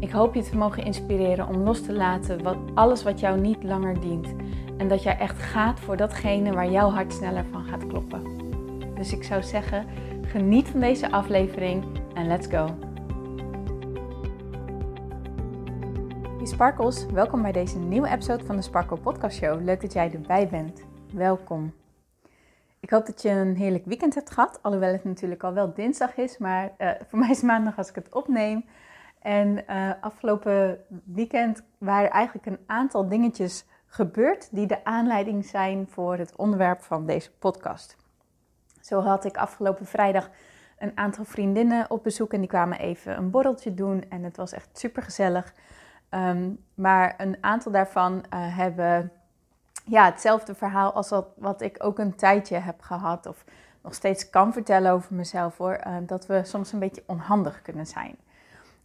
Ik hoop je te mogen inspireren om los te laten wat, alles wat jou niet langer dient. En dat jij echt gaat voor datgene waar jouw hart sneller van gaat kloppen. Dus ik zou zeggen, geniet van deze aflevering en let's go. Hey Sparkles, welkom bij deze nieuwe episode van de Sparkle Podcast Show. Leuk dat jij erbij bent. Welkom. Ik hoop dat je een heerlijk weekend hebt gehad, alhoewel het natuurlijk al wel dinsdag is, maar uh, voor mij is maandag als ik het opneem. En uh, afgelopen weekend waren eigenlijk een aantal dingetjes gebeurd die de aanleiding zijn voor het onderwerp van deze podcast. Zo had ik afgelopen vrijdag een aantal vriendinnen op bezoek en die kwamen even een borreltje doen en het was echt super gezellig. Um, maar een aantal daarvan uh, hebben ja, hetzelfde verhaal als wat, wat ik ook een tijdje heb gehad of nog steeds kan vertellen over mezelf hoor. Uh, dat we soms een beetje onhandig kunnen zijn.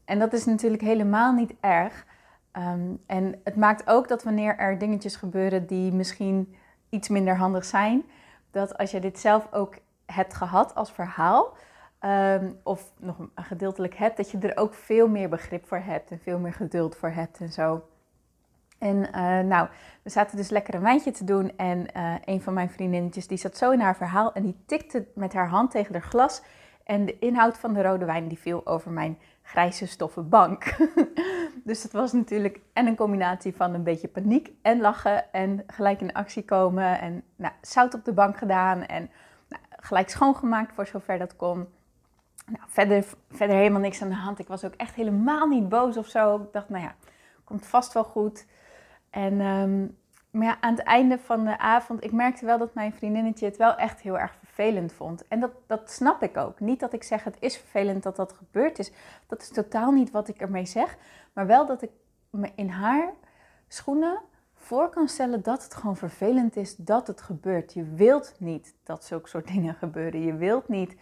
En dat is natuurlijk helemaal niet erg. Um, en het maakt ook dat wanneer er dingetjes gebeuren die misschien iets minder handig zijn, dat als je dit zelf ook hebt gehad als verhaal, um, of nog gedeeltelijk hebt, dat je er ook veel meer begrip voor hebt en veel meer geduld voor hebt en zo. En uh, nou, we zaten dus lekker een wijntje te doen en uh, een van mijn vriendinnetjes die zat zo in haar verhaal en die tikte met haar hand tegen haar glas en de inhoud van de rode wijn die viel over mijn grijze stoffen bank. dus het was natuurlijk en een combinatie van een beetje paniek en lachen en gelijk in actie komen. En nou, zout op de bank gedaan en nou, gelijk schoongemaakt voor zover dat kon. Nou, verder, verder helemaal niks aan de hand. Ik was ook echt helemaal niet boos of zo. Ik dacht, nou ja, komt vast wel goed. En um, maar ja, aan het einde van de avond, ik merkte wel dat mijn vriendinnetje het wel echt heel erg vervelend vond. En dat, dat snap ik ook. Niet dat ik zeg het is vervelend dat dat gebeurd is. Dat is totaal niet wat ik ermee zeg. Maar wel dat ik me in haar schoenen voor kan stellen dat het gewoon vervelend is dat het gebeurt. Je wilt niet dat zulke soort dingen gebeuren. Je wilt niet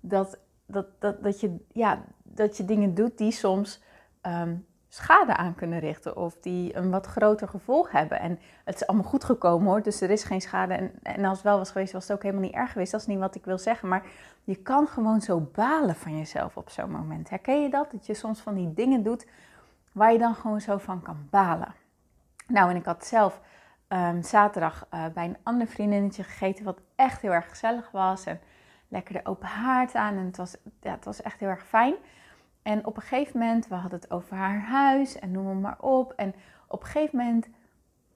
dat, dat, dat, dat, je, ja, dat je dingen doet die soms um, schade aan kunnen richten of die een wat groter gevolg hebben. En het is allemaal goed gekomen hoor, dus er is geen schade. En, en als het wel was geweest, was het ook helemaal niet erg geweest. Dat is niet wat ik wil zeggen, maar je kan gewoon zo balen van jezelf op zo'n moment. Herken je dat? Dat je soms van die dingen doet waar je dan gewoon zo van kan balen. Nou, en ik had zelf um, zaterdag uh, bij een ander vriendinnetje gegeten, wat echt heel erg gezellig was. En lekker de open haard aan en het was, ja, het was echt heel erg fijn. En op een gegeven moment, we hadden het over haar huis en noem maar op. En op een gegeven moment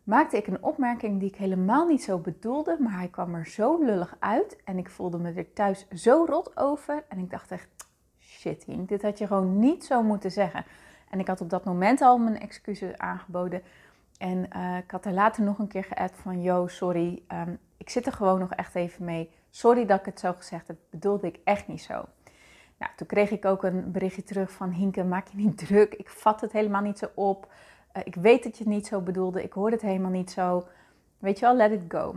maakte ik een opmerking die ik helemaal niet zo bedoelde, maar hij kwam er zo lullig uit. En ik voelde me er thuis zo rot over. En ik dacht echt, shit dit had je gewoon niet zo moeten zeggen. En ik had op dat moment al mijn excuses aangeboden. En uh, ik had er later nog een keer geappt van, yo, sorry, um, ik zit er gewoon nog echt even mee. Sorry dat ik het zo gezegd heb, bedoelde ik echt niet zo. Toen kreeg ik ook een berichtje terug van Hinke, maak je niet druk. Ik vat het helemaal niet zo op. Uh, ik weet dat je het niet zo bedoelde. Ik hoor het helemaal niet zo. Weet je wel, let it go.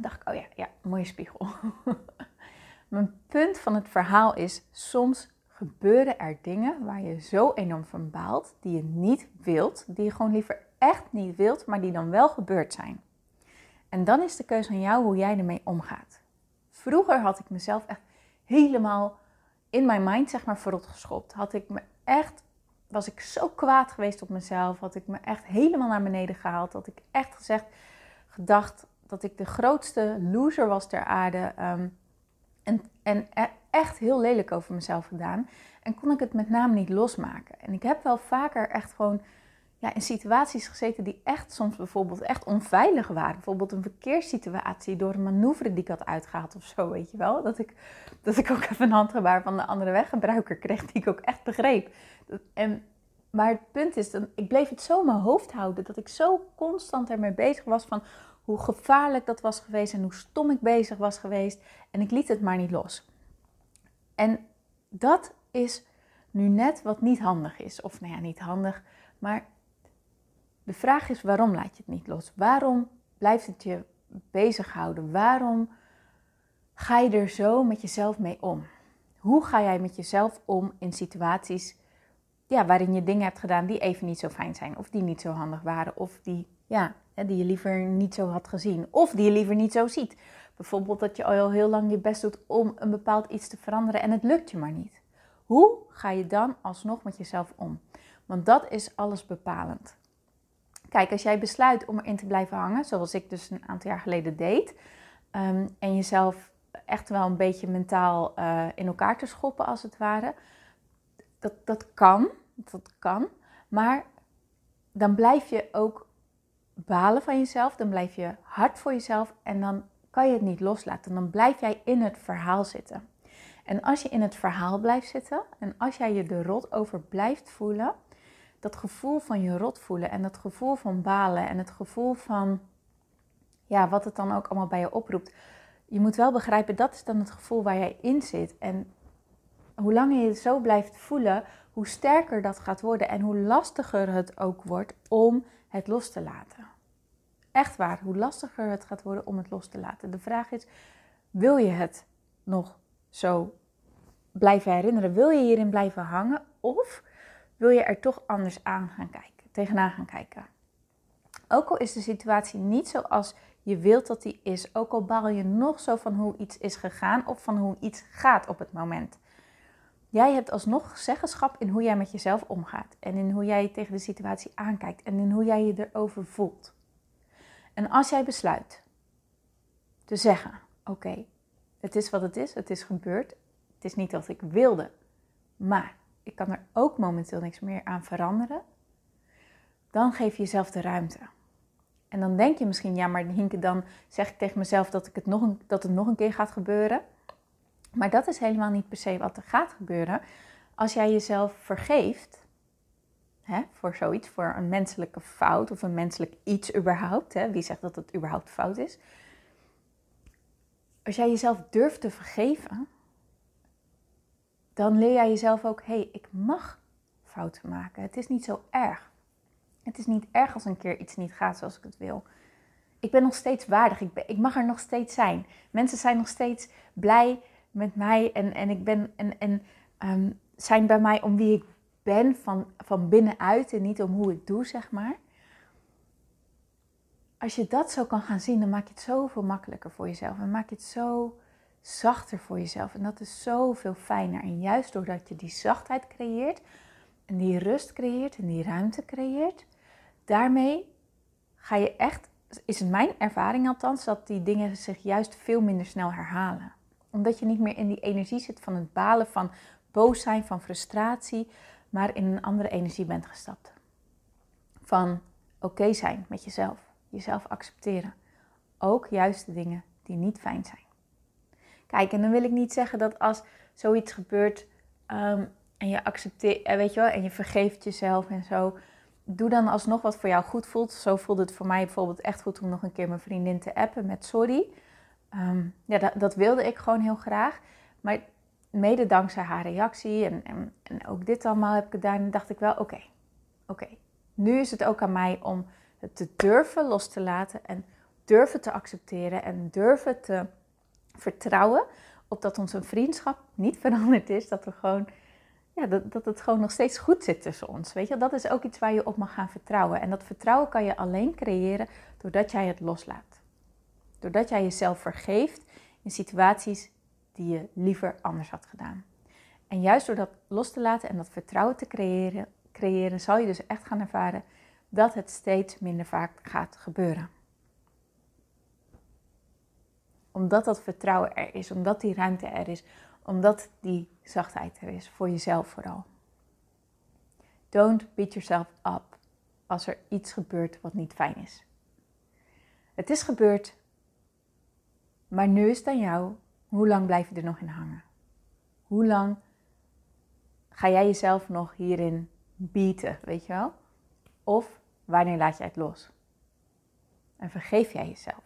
Dacht ik, oh ja, ja, mooie spiegel. Mijn punt van het verhaal is, soms gebeuren er dingen waar je zo enorm van baalt, die je niet wilt, die je gewoon liever echt niet wilt, maar die dan wel gebeurd zijn. En dan is de keuze aan jou hoe jij ermee omgaat. Vroeger had ik mezelf echt helemaal in mijn mind zeg maar verrot geschopt. Had ik me echt, was ik zo kwaad geweest op mezelf. Had ik me echt helemaal naar beneden gehaald. Had ik echt gezegd, gedacht dat ik de grootste loser was ter aarde. Um, en, en echt heel lelijk over mezelf gedaan. En kon ik het met name niet losmaken. En ik heb wel vaker echt gewoon ja, in situaties gezeten die echt soms bijvoorbeeld echt onveilig waren. Bijvoorbeeld een verkeerssituatie door een manoeuvre die ik had uitgehaald of zo, weet je wel. Dat ik, dat ik ook even een handgebaar van de andere weggebruiker kreeg die ik ook echt begreep. En, maar het punt is, dat ik bleef het zo in mijn hoofd houden dat ik zo constant ermee bezig was van hoe gevaarlijk dat was geweest en hoe stom ik bezig was geweest. En ik liet het maar niet los. En dat is nu net wat niet handig is. Of nou ja, niet handig, maar de vraag is waarom laat je het niet los? Waarom blijft het je bezighouden? Waarom ga je er zo met jezelf mee om? Hoe ga jij met jezelf om in situaties ja, waarin je dingen hebt gedaan die even niet zo fijn zijn, of die niet zo handig waren, of die, ja, die je liever niet zo had gezien, of die je liever niet zo ziet? Bijvoorbeeld dat je al heel lang je best doet om een bepaald iets te veranderen en het lukt je maar niet. Hoe ga je dan alsnog met jezelf om? Want dat is alles bepalend. Kijk, als jij besluit om erin te blijven hangen, zoals ik dus een aantal jaar geleden deed, um, en jezelf echt wel een beetje mentaal uh, in elkaar te schoppen als het ware, dat, dat kan, dat kan, maar dan blijf je ook balen van jezelf, dan blijf je hard voor jezelf en dan kan je het niet loslaten. Dan blijf jij in het verhaal zitten. En als je in het verhaal blijft zitten en als jij je er rot over blijft voelen, dat gevoel van je rot voelen en dat gevoel van balen en het gevoel van, ja, wat het dan ook allemaal bij je oproept. Je moet wel begrijpen, dat is dan het gevoel waar jij in zit. En hoe langer je het zo blijft voelen, hoe sterker dat gaat worden en hoe lastiger het ook wordt om het los te laten. Echt waar, hoe lastiger het gaat worden om het los te laten. De vraag is, wil je het nog zo blijven herinneren? Wil je hierin blijven hangen? Of wil je er toch anders aan gaan kijken, tegenaan gaan kijken? Ook al is de situatie niet zoals je wilt dat die is, ook al baal je nog zo van hoe iets is gegaan of van hoe iets gaat op het moment. Jij hebt alsnog zeggenschap in hoe jij met jezelf omgaat en in hoe jij tegen de situatie aankijkt en in hoe jij je erover voelt. En als jij besluit te zeggen: Oké, het is wat het is, het is gebeurd, het is niet wat ik wilde, maar ik kan er ook momenteel niks meer aan veranderen, dan geef je jezelf de ruimte. En dan denk je misschien, ja, maar Hinke, dan zeg ik tegen mezelf dat, ik het nog een, dat het nog een keer gaat gebeuren. Maar dat is helemaal niet per se wat er gaat gebeuren. Als jij jezelf vergeeft hè, voor zoiets, voor een menselijke fout of een menselijk iets überhaupt. Hè, wie zegt dat het überhaupt fout is? Als jij jezelf durft te vergeven, dan leer jij jezelf ook, hé, hey, ik mag fouten maken. Het is niet zo erg. Het is niet erg als een keer iets niet gaat zoals ik het wil. Ik ben nog steeds waardig. Ik, mag er nog steeds zijn. Mensen zijn nog steeds blij met mij en, en, ik ben, en, en ehm, zijn bij mij om wie ik ben van, van binnenuit en niet om hoe ik doe, zeg maar. Als je dat zo kan gaan zien, dan maak je het zoveel makkelijker voor jezelf. En maak je het zo zachter voor jezelf. En dat is zoveel fijner. En juist doordat je die zachtheid creëert en die rust creëert en die ruimte creëert, daarmee ga je echt, is het mijn ervaring althans, dat die dingen zich juist veel minder snel herhalen. Omdat je niet meer in die energie zit van het balen, van boos zijn, van frustratie, maar in een andere energie bent gestapt. Van oké zijn met jezelf, jezelf accepteren. Ook juist de dingen die niet fijn zijn. Kijk, en dan wil ik niet zeggen dat als zoiets gebeurt ehm, en je accepteert, eh, weet je wel, en je vergeeft jezelf en zo, doe dan alsnog wat voor jou goed voelt. Zo voelde het voor mij bijvoorbeeld echt goed om nog een keer mijn vriendin te appen met sorry. Ehm, ja, dat, dat, wilde ik gewoon heel graag. Maar mede dankzij haar reactie en, en, ook dit allemaal heb ik gedaan, dacht ik wel, oké, oké. Nu is het ook aan mij om het te durven los te laten en durven te accepteren en durven te vertrouwen op dat onze vriendschap niet veranderd is, dat we gewoon ja, dat, dat het gewoon nog steeds goed zit tussen ons. Weet je, dat is ook iets waar je op mag gaan vertrouwen. En dat vertrouwen kan je alleen creëren doordat jij het loslaat. Doordat jij jezelf vergeeft in situaties die je liever anders had gedaan. En juist door dat los te laten en dat vertrouwen te creëren, creëren zal je dus echt gaan ervaren dat het steeds minder vaak gaat gebeuren. Omdat dat vertrouwen er is, omdat die ruimte er is, omdat die zachtheid er is, voor jezelf vooral. Don't beat yourself up als er iets gebeurt wat niet fijn is. Het is gebeurd, maar nu is het aan jou. Hoe lang blijf je er nog in hangen? Hoe lang ga jij jezelf nog hierin bieten, weet je wel? Of wanneer laat jij het los? En vergeef jij jezelf?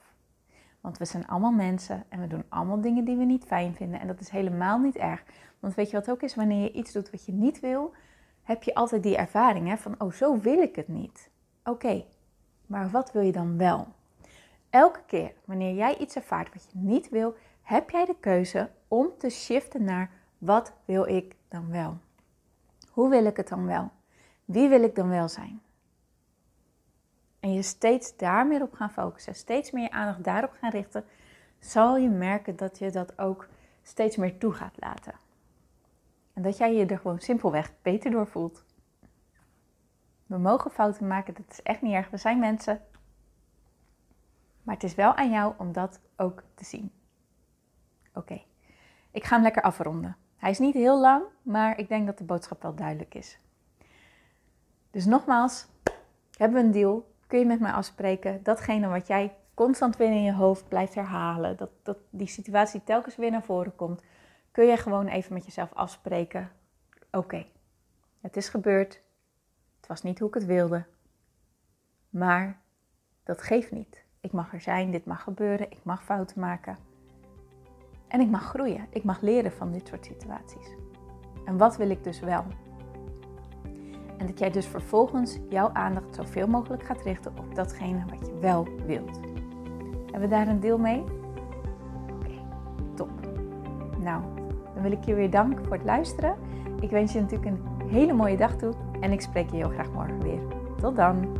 Want we zijn allemaal mensen en we doen allemaal dingen die we niet fijn vinden. En dat is helemaal niet erg. Want weet je wat ook is? Wanneer je iets doet wat je niet wil, heb je altijd die ervaring hè, van, oh, zo wil ik het niet. Oké, maar wat wil je dan wel? Elke keer wanneer jij iets ervaart wat je niet wil, heb jij de keuze om te shiften naar wat wil ik dan wel? Hoe wil ik het dan wel? Wie wil ik dan wel zijn? En je steeds daar meer op gaan focussen, steeds meer je aandacht daarop gaan richten, zal je merken dat je dat ook steeds meer toe gaat laten. En dat jij je er gewoon simpelweg beter door voelt. We mogen fouten maken, dat is echt niet erg. We zijn mensen. Maar het is wel aan jou om dat ook te zien. Oké, ik ga hem lekker afronden. Hij is niet heel lang, maar ik denk dat de boodschap wel duidelijk is. Dus nogmaals, hebben we een deal? Kun je met mij afspreken datgene wat jij constant weer in je hoofd blijft herhalen, dat, dat die situatie telkens weer naar voren komt, kun je gewoon even met jezelf afspreken. Oké, het is gebeurd. Het was niet hoe ik het wilde. Maar dat geeft niet. Ik mag er zijn, dit mag gebeuren, ik mag fouten maken. En ik mag groeien. Ik mag leren van dit soort situaties. En wat wil ik dus wel? En dat jij dus vervolgens jouw aandacht zoveel mogelijk gaat richten op datgene wat je wel wilt. Hebben we daar een deel mee? Oké, top. Nou, dan wil ik je weer danken voor het luisteren. Ik wens je natuurlijk een hele mooie dag toe en ik spreek je heel graag morgen weer. Tot dan!